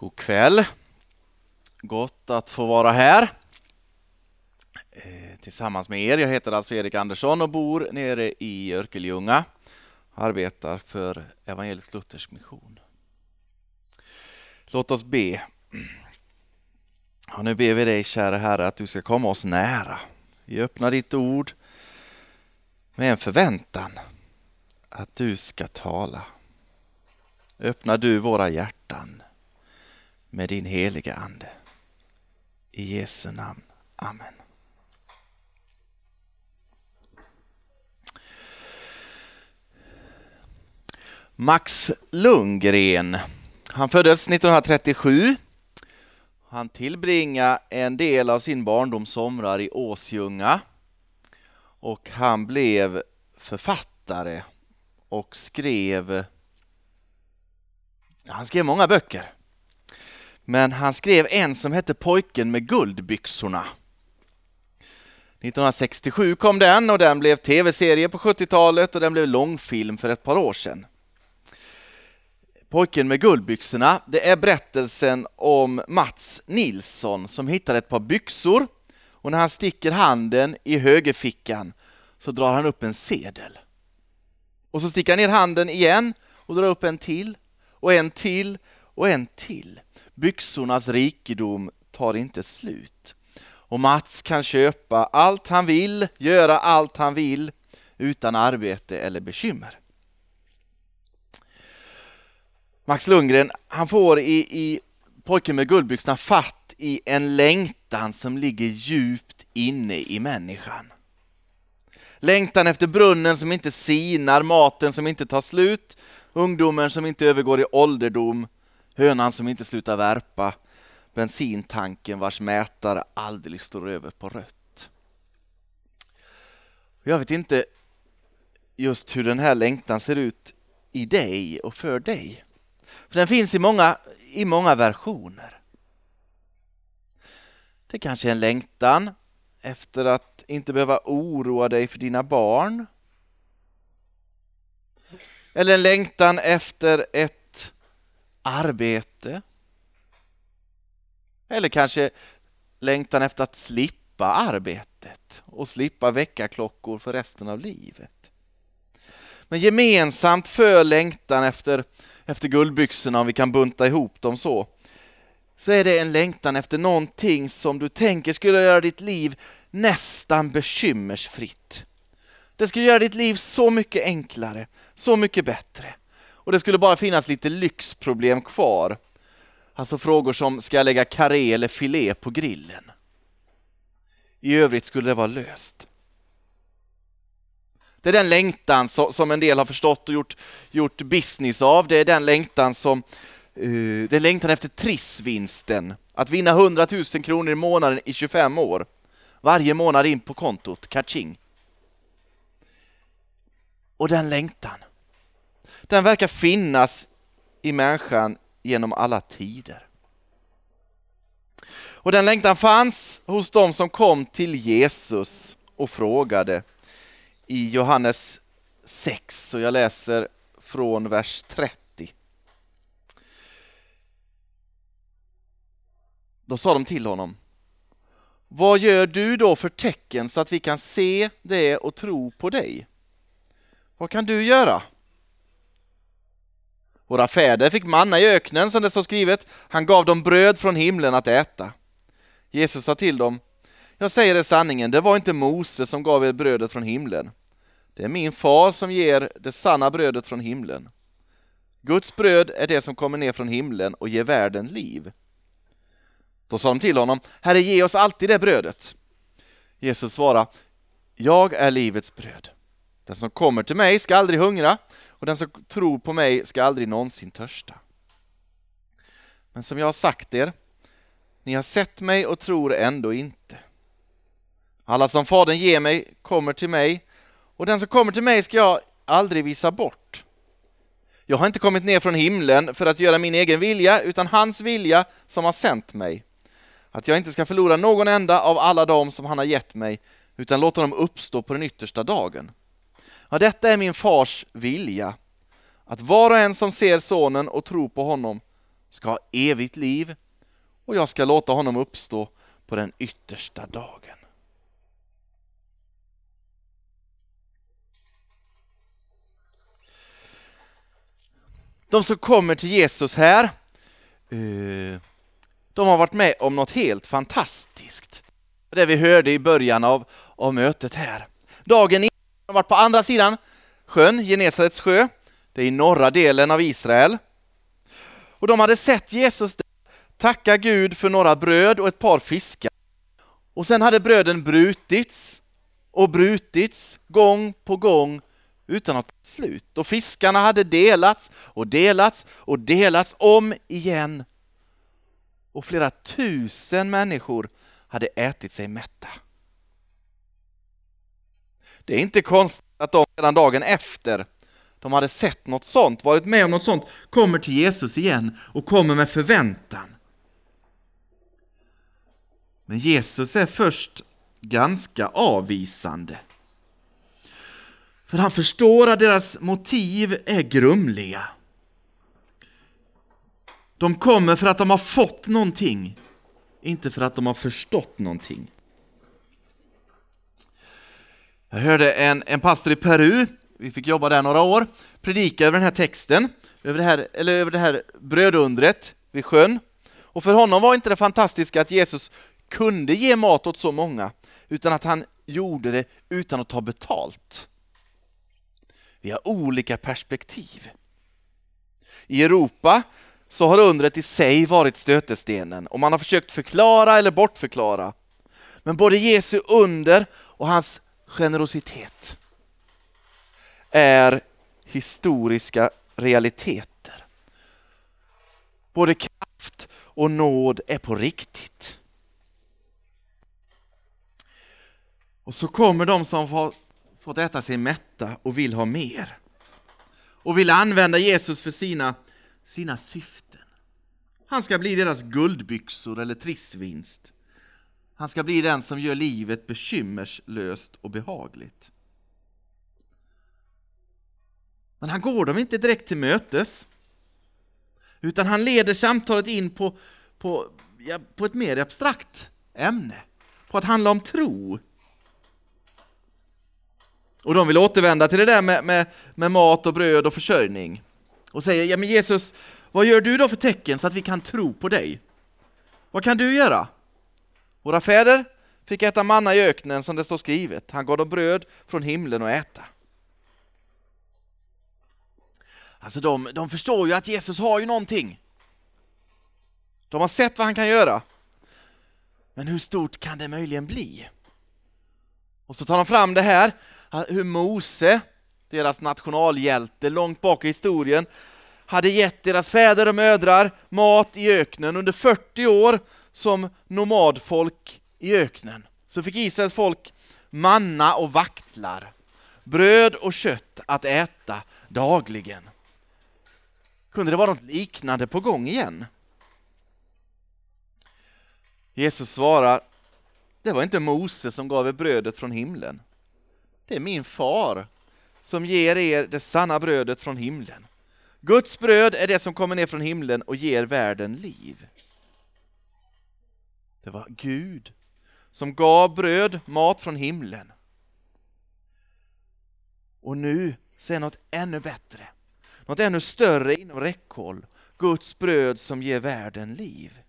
God kväll. Gott att få vara här eh, tillsammans med er. Jag heter alltså Erik Andersson och bor nere i Örkelljunga. Arbetar för Evangelisk Luthersk Mission. Låt oss be. Och nu ber vi dig, kära Herre, att du ska komma oss nära. Vi öppnar ditt ord med en förväntan att du ska tala. Öppna du våra hjärtan med din heliga Ande. I Jesu namn. Amen. Max Lundgren. Han föddes 1937. Han tillbringade en del av sin barndoms somrar i Åsjunga och han blev författare och skrev han skrev många böcker. Men han skrev en som hette Pojken med guldbyxorna. 1967 kom den och den blev tv-serie på 70-talet och den blev långfilm för ett par år sedan. Pojken med guldbyxorna, det är berättelsen om Mats Nilsson som hittar ett par byxor och när han sticker handen i högerfickan så drar han upp en sedel. Och så sticker han ner handen igen och drar upp en till och en till och en till. Byxornas rikedom tar inte slut. Och Mats kan köpa allt han vill, göra allt han vill utan arbete eller bekymmer. Max Lundgren, han får i, i Pojken med guldbyxorna fatt i en längtan som ligger djupt inne i människan. Längtan efter brunnen som inte sinar, maten som inte tar slut, ungdomen som inte övergår i ålderdom, hönan som inte slutar värpa, bensintanken vars mätare aldrig står över på rött. Jag vet inte just hur den här längtan ser ut i dig och för dig. För den finns i många, i många versioner. Det kanske är en längtan efter att inte behöva oroa dig för dina barn. Eller en längtan efter ett arbete. Eller kanske längtan efter att slippa arbetet och slippa väckarklockor för resten av livet. Men gemensamt för längtan efter, efter guldbyxorna, om vi kan bunta ihop dem så, så är det en längtan efter någonting som du tänker skulle göra ditt liv nästan bekymmersfritt. Det skulle göra ditt liv så mycket enklare, så mycket bättre. Och det skulle bara finnas lite lyxproblem kvar. Alltså frågor som, ska jag lägga karré eller filé på grillen? I övrigt skulle det vara löst. Det är den längtan som en del har förstått och gjort, gjort business av. Det är den längtan som uh, det är längtan efter trissvinsten. Att vinna 100 000 kronor i månaden i 25 år. Varje månad in på kontot, kaching. Och den längtan, den verkar finnas i människan genom alla tider. Och den längtan fanns hos dem som kom till Jesus och frågade i Johannes 6 och jag läser från vers 30. Då sa de till honom Vad gör du då för tecken så att vi kan se det och tro på dig? Vad kan du göra? Våra fäder fick manna i öknen som det står skrivet. Han gav dem bröd från himlen att äta. Jesus sa till dem, jag säger er sanningen, det var inte Mose som gav er brödet från himlen. Det är min far som ger det sanna brödet från himlen. Guds bröd är det som kommer ner från himlen och ger världen liv. Då sa de till honom, Herre ge oss alltid det brödet. Jesus svarade, jag är livets bröd. Den som kommer till mig ska aldrig hungra och den som tror på mig ska aldrig någonsin törsta. Men som jag har sagt er, ni har sett mig och tror ändå inte. Alla som Fadern ger mig kommer till mig och den som kommer till mig ska jag aldrig visa bort. Jag har inte kommit ner från himlen för att göra min egen vilja utan hans vilja som har sänt mig. Att jag inte ska förlora någon enda av alla dem som han har gett mig utan låta dem uppstå på den yttersta dagen. Ja, detta är min fars vilja, att var och en som ser sonen och tror på honom ska ha evigt liv och jag ska låta honom uppstå på den yttersta dagen. De som kommer till Jesus här, eh, de har varit med om något helt fantastiskt. Det vi hörde i början av, av mötet här. Dagen de varit på andra sidan sjön, Genesarets sjö, det är i norra delen av Israel. Och de hade sett Jesus tacka Gud för några bröd och ett par fiskar. Och sen hade bröden brutits och brutits gång på gång utan att slut. Och fiskarna hade delats och delats och delats om igen. Och flera tusen människor hade ätit sig mätta. Det är inte konstigt att de redan dagen efter de hade sett något sånt, varit med om något sånt, kommer till Jesus igen och kommer med förväntan. Men Jesus är först ganska avvisande. För han förstår att deras motiv är grumliga. De kommer för att de har fått någonting, inte för att de har förstått någonting. Jag hörde en, en pastor i Peru, vi fick jobba där några år, predika över den här texten, över det här, eller över det här brödundret vid sjön. Och för honom var inte det fantastiska att Jesus kunde ge mat åt så många, utan att han gjorde det utan att ta betalt. Vi har olika perspektiv. I Europa så har undret i sig varit stötestenen och man har försökt förklara eller bortförklara. Men både Jesu under och hans generositet är historiska realiteter. Både kraft och nåd är på riktigt. Och så kommer de som har fått äta sig mätta och vill ha mer. Och vill använda Jesus för sina, sina syften. Han ska bli deras guldbyxor eller trissvinst. Han ska bli den som gör livet bekymmerslöst och behagligt. Men han går dem inte direkt till mötes. Utan han leder samtalet in på, på, ja, på ett mer abstrakt ämne. På att handla om tro. Och de vill återvända till det där med, med, med mat och bröd och försörjning. Och säger, ja men Jesus, vad gör du då för tecken så att vi kan tro på dig? Vad kan du göra? Våra fäder fick äta manna i öknen som det står skrivet. Han gav dem bröd från himlen att äta. Alltså de, de förstår ju att Jesus har ju någonting. De har sett vad han kan göra. Men hur stort kan det möjligen bli? Och så tar de fram det här, hur Mose, deras nationalhjälte långt bak i historien, hade gett deras fäder och mödrar mat i öknen under 40 år som nomadfolk i öknen. Så fick Israels folk manna och vaktlar, bröd och kött att äta dagligen. Kunde det vara något liknande på gång igen? Jesus svarar, det var inte Mose som gav er brödet från himlen. Det är min far som ger er det sanna brödet från himlen. Guds bröd är det som kommer ner från himlen och ger världen liv. Det var Gud som gav bröd, mat från himlen. Och nu ser något ännu bättre, något ännu större inom räckhåll. Guds bröd som ger världen liv.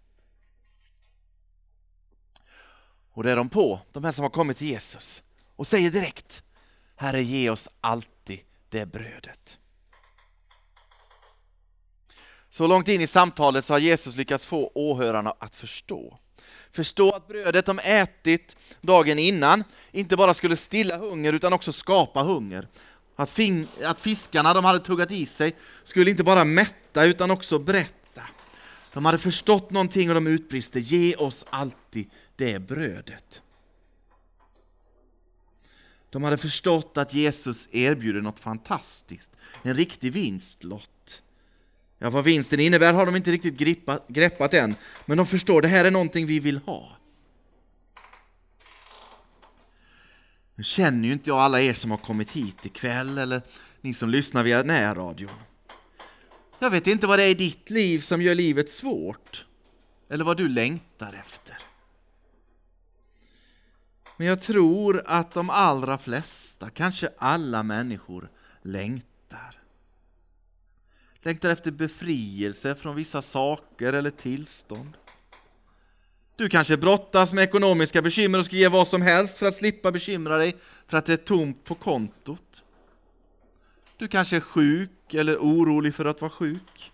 Och det är de på, de här som har kommit till Jesus och säger direkt Herre ge oss alltid det brödet. Så långt in i samtalet så har Jesus lyckats få åhörarna att förstå. Förstå att brödet de ätit dagen innan inte bara skulle stilla hunger utan också skapa hunger. Att, fin att fiskarna de hade tuggat i sig skulle inte bara mätta utan också berätta. De hade förstått någonting och de utbrister ge oss alltid det brödet. De hade förstått att Jesus erbjuder något fantastiskt, en riktig vinstlott. Ja, vad vinsten innebär har de inte riktigt grippat, greppat än, men de förstår det här är någonting vi vill ha. Nu känner ju inte jag alla er som har kommit hit ikväll eller ni som lyssnar via närradion. Jag vet inte vad det är i ditt liv som gör livet svårt, eller vad du längtar efter. Men jag tror att de allra flesta, kanske alla människor, längtar. Längtar efter befrielse från vissa saker eller tillstånd. Du kanske brottas med ekonomiska bekymmer och ska ge vad som helst för att slippa bekymra dig för att det är tomt på kontot. Du kanske är sjuk eller orolig för att vara sjuk.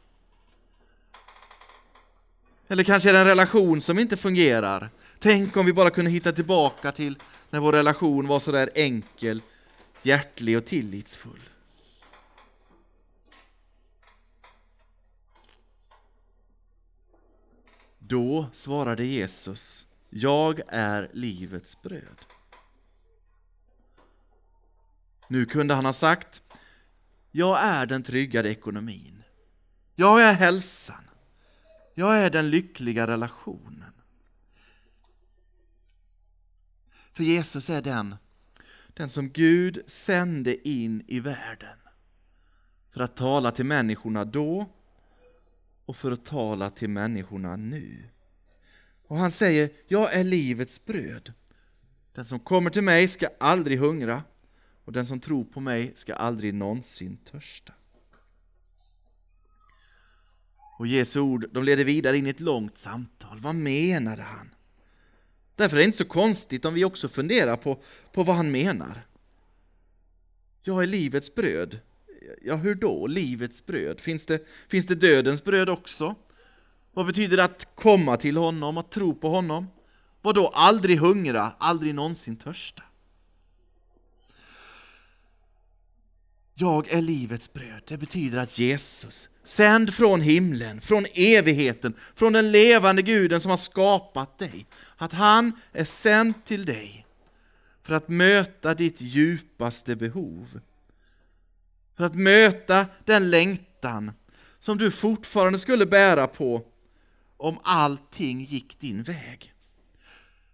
Eller kanske är det en relation som inte fungerar. Tänk om vi bara kunde hitta tillbaka till när vår relation var så där enkel, hjärtlig och tillitsfull. Då svarade Jesus, jag är livets bröd. Nu kunde han ha sagt, jag är den tryggade ekonomin. Jag är hälsan. Jag är den lyckliga relationen. För Jesus är den, den som Gud sände in i världen för att tala till människorna då och för att tala till människorna nu. Och han säger, jag är livets bröd. Den som kommer till mig ska aldrig hungra och den som tror på mig ska aldrig någonsin törsta. Och Jesu ord de leder vidare in i ett långt samtal. Vad menade han? Därför är det inte så konstigt om vi också funderar på, på vad han menar. Jag är livets bröd. Ja, hur då? Livets bröd? Finns det, finns det dödens bröd också? Vad betyder det att komma till honom, att tro på honom? Vad då aldrig hungra, aldrig någonsin törsta? Jag är livets bröd. Det betyder att Jesus, sänd från himlen, från evigheten, från den levande guden som har skapat dig, att han är sänd till dig för att möta ditt djupaste behov. För att möta den längtan som du fortfarande skulle bära på om allting gick din väg.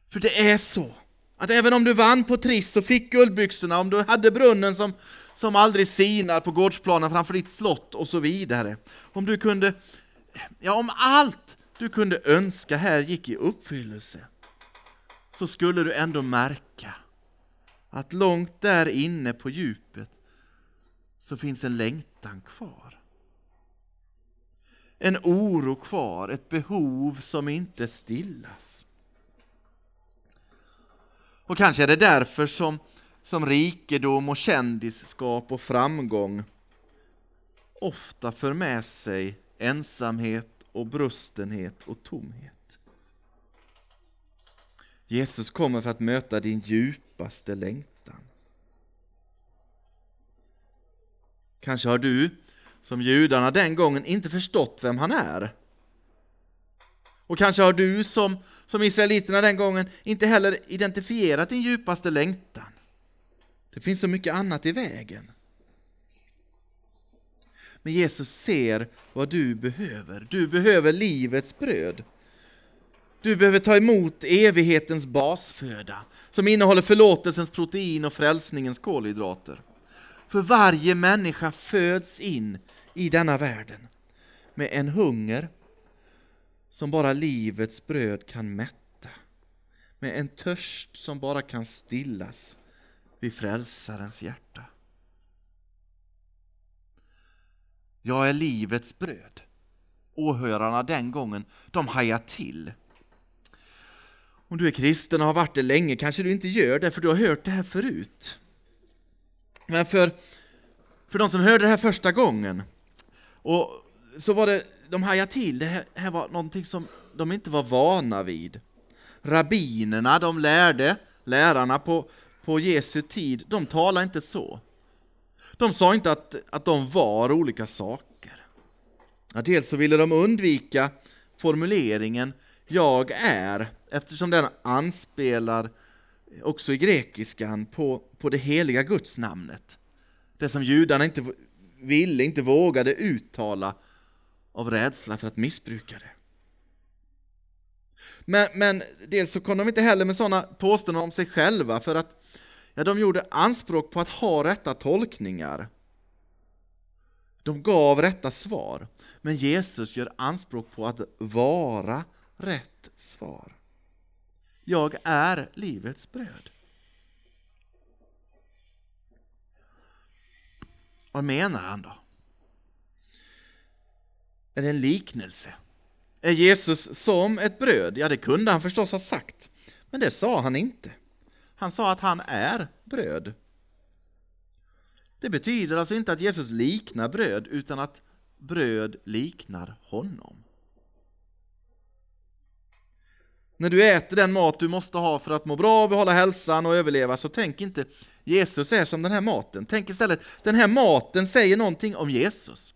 För det är så att även om du vann på Triss och fick guldbyxorna, om du hade brunnen som, som aldrig sinar på gårdsplanen framför ditt slott och så vidare. Om du kunde, ja om allt du kunde önska här gick i uppfyllelse, så skulle du ändå märka att långt där inne på djupet så finns en längtan kvar. En oro kvar, ett behov som inte stillas. Och kanske är det därför som, som rikedom och kändisskap och framgång ofta för med sig ensamhet och brustenhet och tomhet. Jesus kommer för att möta din djupaste längtan. Kanske har du, som judarna den gången, inte förstått vem han är. Och kanske har du som, som israeliterna den gången inte heller identifierat din djupaste längtan. Det finns så mycket annat i vägen. Men Jesus ser vad du behöver. Du behöver livets bröd. Du behöver ta emot evighetens basföda som innehåller förlåtelsens protein och frälsningens kolhydrater. För varje människa föds in i denna världen med en hunger som bara livets bröd kan mätta, med en törst som bara kan stillas vid frälsarens hjärta. Jag är livets bröd. Åhörarna den gången, de hajar till. Om du är kristen och har varit det länge kanske du inte gör det, för du har hört det här förut. Men för, för de som hörde det här första gången, och så var det, de hajade till, det här, här var någonting som de inte var vana vid. Rabbinerna, de lärde, lärarna på, på Jesu tid, de talade inte så. De sa inte att, att de var olika saker. Ja, dels så ville de undvika formuleringen ”jag är” eftersom den anspelar också i grekiskan på, på det heliga gudsnamnet. Det som judarna inte ville, inte vågade uttala av rädsla för att missbruka det. Men, men dels så kom de inte heller med sådana påståenden om sig själva för att ja, de gjorde anspråk på att ha rätta tolkningar. De gav rätta svar, men Jesus gör anspråk på att vara rätt svar. Jag är livets bröd. Vad menar han då? Är det en liknelse? Är Jesus som ett bröd? Ja, det kunde han förstås ha sagt, men det sa han inte. Han sa att han är bröd. Det betyder alltså inte att Jesus liknar bröd, utan att bröd liknar honom. När du äter den mat du måste ha för att må bra, behålla hälsan och överleva, så tänk inte Jesus är som den här maten. Tänk istället, den här maten säger någonting om Jesus.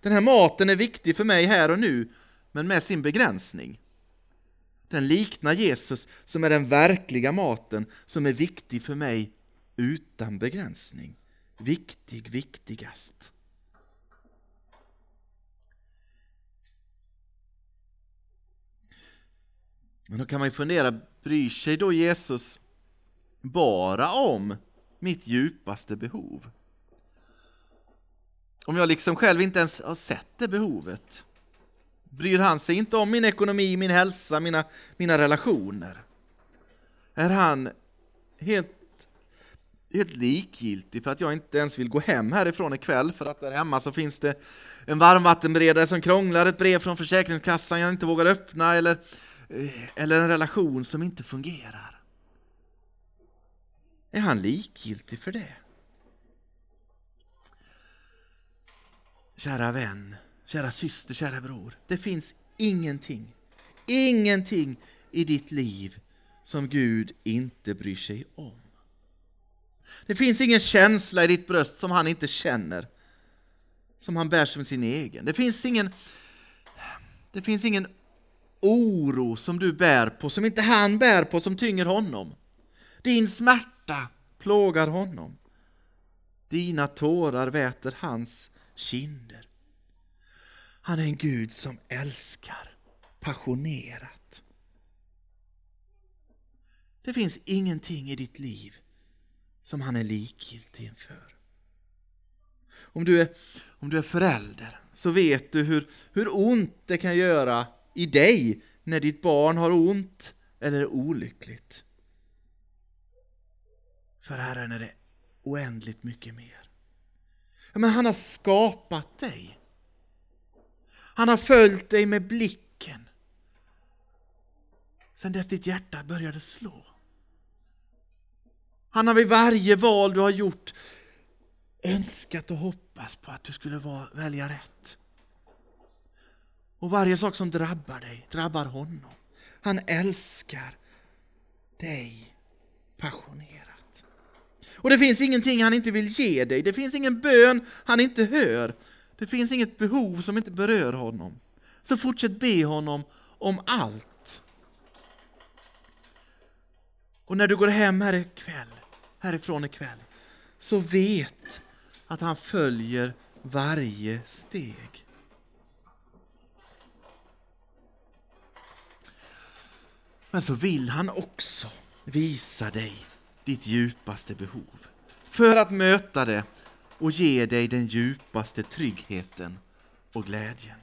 Den här maten är viktig för mig här och nu, men med sin begränsning. Den liknar Jesus som är den verkliga maten som är viktig för mig utan begränsning. Viktig, viktigast. Men då kan man ju fundera, bryr sig då Jesus bara om mitt djupaste behov? Om jag liksom själv inte ens har sett det behovet? Bryr han sig inte om min ekonomi, min hälsa, mina, mina relationer? Är han helt, helt likgiltig för att jag inte ens vill gå hem härifrån ikväll för att där hemma så finns det en varmvattenberedare som krånglar, ett brev från Försäkringskassan jag inte vågar öppna eller, Eh, eller en relation som inte fungerar? Är han likgiltig för det? Kära vän, kära syster, kära bror. Det finns ingenting, ingenting i ditt liv som Gud inte bryr sig om. Det finns ingen känsla i ditt bröst som han inte känner, som han bär som sin egen. Det finns ingen, det finns ingen oro som du bär på, som inte han bär på, som tynger honom. Din smärta plågar honom. Dina tårar väter hans kinder. Han är en Gud som älskar passionerat. Det finns ingenting i ditt liv som han är likgiltig inför. Om du är, om du är förälder så vet du hur, hur ont det kan göra i dig när ditt barn har ont eller är olyckligt. För Herren är det oändligt mycket mer. Men han har skapat dig. Han har följt dig med blicken. Sen dess ditt hjärta började slå. Han har vid varje val du har gjort önskat och hoppats på att du skulle välja rätt. Och varje sak som drabbar dig drabbar honom. Han älskar dig passionerat. Och det finns ingenting han inte vill ge dig. Det finns ingen bön han inte hör. Det finns inget behov som inte berör honom. Så fortsätt be honom om allt. Och när du går hem här ikväll, härifrån ikväll, så vet att han följer varje steg. Men så vill han också visa dig ditt djupaste behov. För att möta det och ge dig den djupaste tryggheten och glädjen.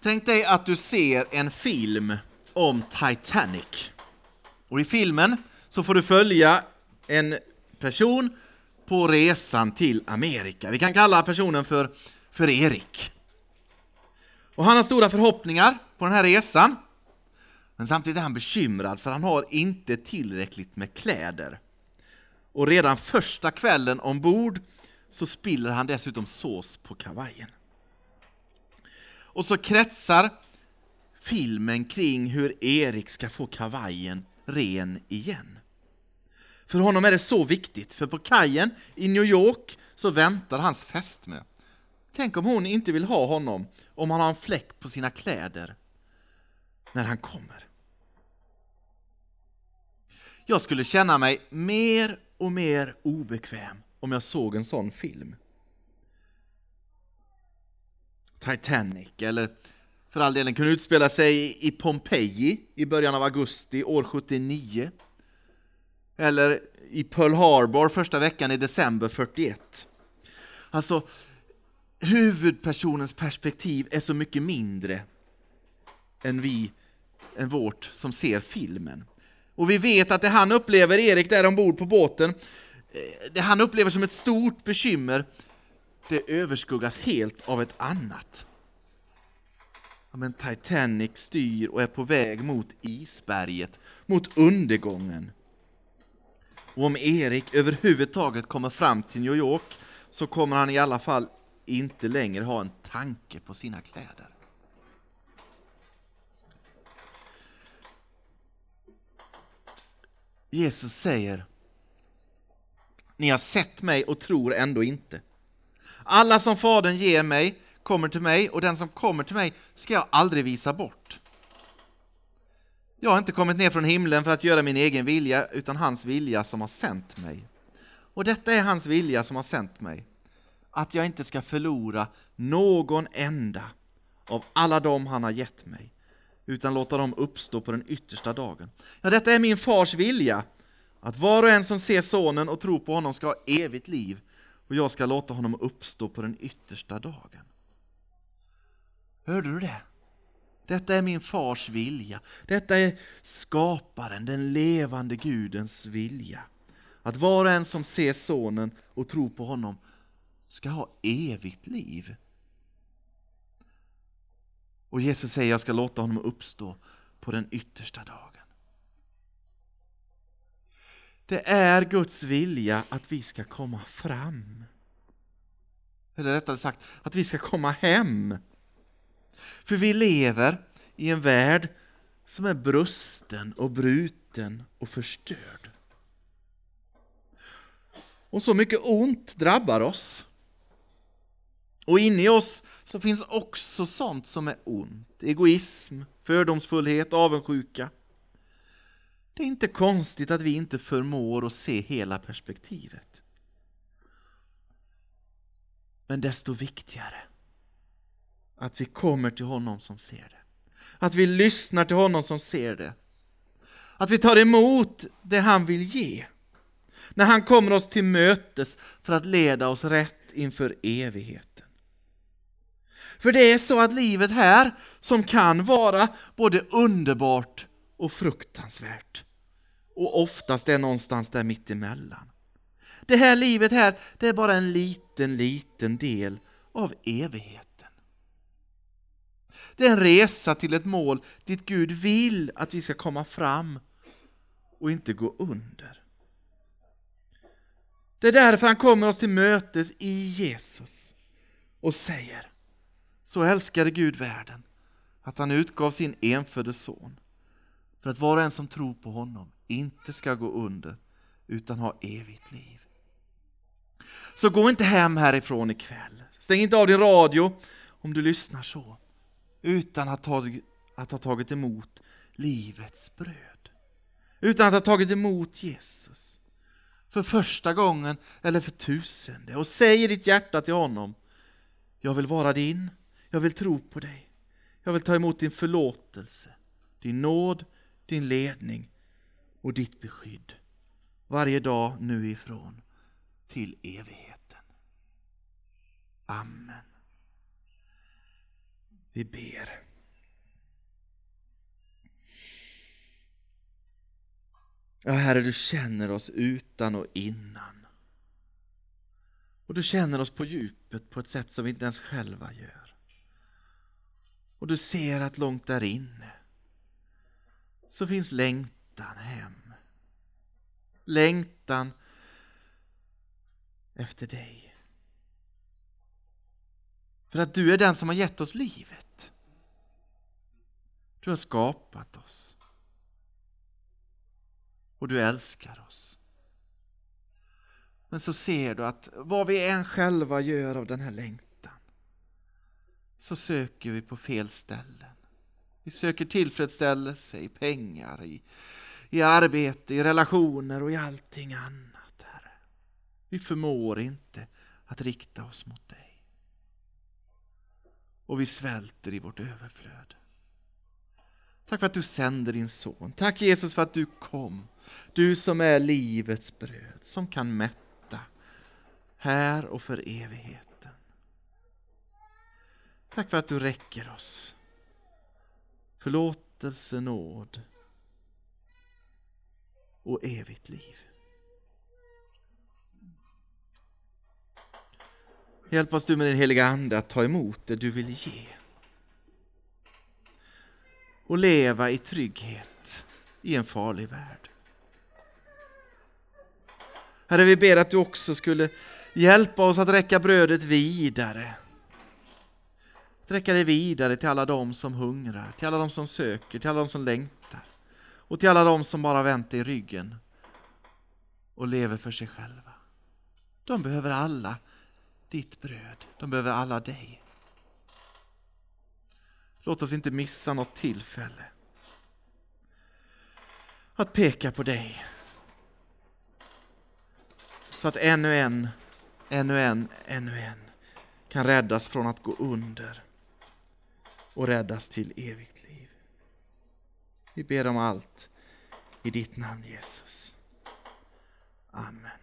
Tänk dig att du ser en film om Titanic. Och i filmen så får du följa en person på resan till Amerika. Vi kan kalla personen för, för Erik. Och han har stora förhoppningar på den här resan. Men samtidigt är han bekymrad för han har inte tillräckligt med kläder. Och redan första kvällen ombord så spiller han dessutom sås på kavajen. Och så kretsar filmen kring hur Erik ska få kavajen ren igen. För honom är det så viktigt, för på kajen i New York så väntar hans fästmö. Tänk om hon inte vill ha honom om han har en fläck på sina kläder när han kommer. Jag skulle känna mig mer och mer obekväm om jag såg en sån film. Titanic eller för all delen kunde utspela sig i Pompeji i början av augusti år 79. Eller i Pearl Harbor första veckan i december 41. Alltså, huvudpersonens perspektiv är så mycket mindre än vi, än vårt som ser filmen. Och vi vet att det han upplever, Erik där ombord på båten, eh, det han upplever som ett stort bekymmer, det överskuggas helt av ett annat. Ja, men Titanic styr och är på väg mot isberget, mot undergången. Och om Erik överhuvudtaget kommer fram till New York så kommer han i alla fall inte längre ha en tanke på sina kläder. Jesus säger Ni har sett mig och tror ändå inte. Alla som Fadern ger mig kommer till mig och den som kommer till mig ska jag aldrig visa bort. Jag har inte kommit ner från himlen för att göra min egen vilja utan hans vilja som har sänt mig. Och detta är hans vilja som har sänt mig. Att jag inte ska förlora någon enda av alla dem han har gett mig utan låta dem uppstå på den yttersta dagen. Ja, detta är min fars vilja, att var och en som ser sonen och tror på honom ska ha evigt liv och jag ska låta honom uppstå på den yttersta dagen. Hörde du det? Detta är min fars vilja. Detta är skaparen, den levande Gudens vilja. Att var och en som ser sonen och tror på honom ska ha evigt liv. Och Jesus säger jag ska låta honom uppstå på den yttersta dagen. Det är Guds vilja att vi ska komma fram. Eller rättare sagt, att vi ska komma hem. För vi lever i en värld som är brusten och bruten och förstörd. Och så mycket ont drabbar oss. Och inne i oss så finns också sånt som är ont. Egoism, fördomsfullhet, avundsjuka. Det är inte konstigt att vi inte förmår att se hela perspektivet. Men desto viktigare att vi kommer till honom som ser det. Att vi lyssnar till honom som ser det. Att vi tar emot det han vill ge. När han kommer oss till mötes för att leda oss rätt inför evigheten. För det är så att livet här, som kan vara både underbart och fruktansvärt, och oftast är någonstans där mittemellan. Det här livet här, det är bara en liten, liten del av evigheten. Det är en resa till ett mål dit Gud vill att vi ska komma fram och inte gå under. Det är därför han kommer oss till mötes i Jesus och säger Så älskade Gud världen att han utgav sin enfödde son för att var och en som tror på honom inte ska gå under utan ha evigt liv. Så gå inte hem härifrån ikväll. Stäng inte av din radio om du lyssnar så utan att ha, att ha tagit emot livets bröd. Utan att ha tagit emot Jesus för första gången eller för tusende och säg i ditt hjärta till honom Jag vill vara din, jag vill tro på dig, jag vill ta emot din förlåtelse, din nåd, din ledning och ditt beskydd varje dag nu ifrån till evigheten. Amen. Vi ber. Ja, Herre, du känner oss utan och innan. Och du känner oss på djupet på ett sätt som vi inte ens själva gör. Och du ser att långt där inne så finns längtan hem. Längtan efter dig. För att du är den som har gett oss livet. Du har skapat oss. Och du älskar oss. Men så ser du att vad vi än själva gör av den här längtan så söker vi på fel ställen. Vi söker tillfredsställelse i pengar, i, i arbete, i relationer och i allting annat. Herre. Vi förmår inte att rikta oss mot dig och vi svälter i vårt överflöd. Tack för att du sänder din son. Tack Jesus för att du kom. Du som är livets bröd, som kan mätta här och för evigheten. Tack för att du räcker oss förlåtelse, nåd och evigt liv. Hjälp oss du med din heliga Ande att ta emot det du vill ge. Och leva i trygghet i en farlig värld. Herre, vi ber att du också skulle hjälpa oss att räcka brödet vidare. Att räcka det vidare till alla de som hungrar, till alla de som söker, till alla de som längtar. Och till alla de som bara vänt i ryggen och lever för sig själva. De behöver alla ditt bröd. De behöver alla dig. Låt oss inte missa något tillfälle att peka på dig. Så att ännu en, ännu en, ännu en kan räddas från att gå under och räddas till evigt liv. Vi ber om allt i ditt namn Jesus. Amen.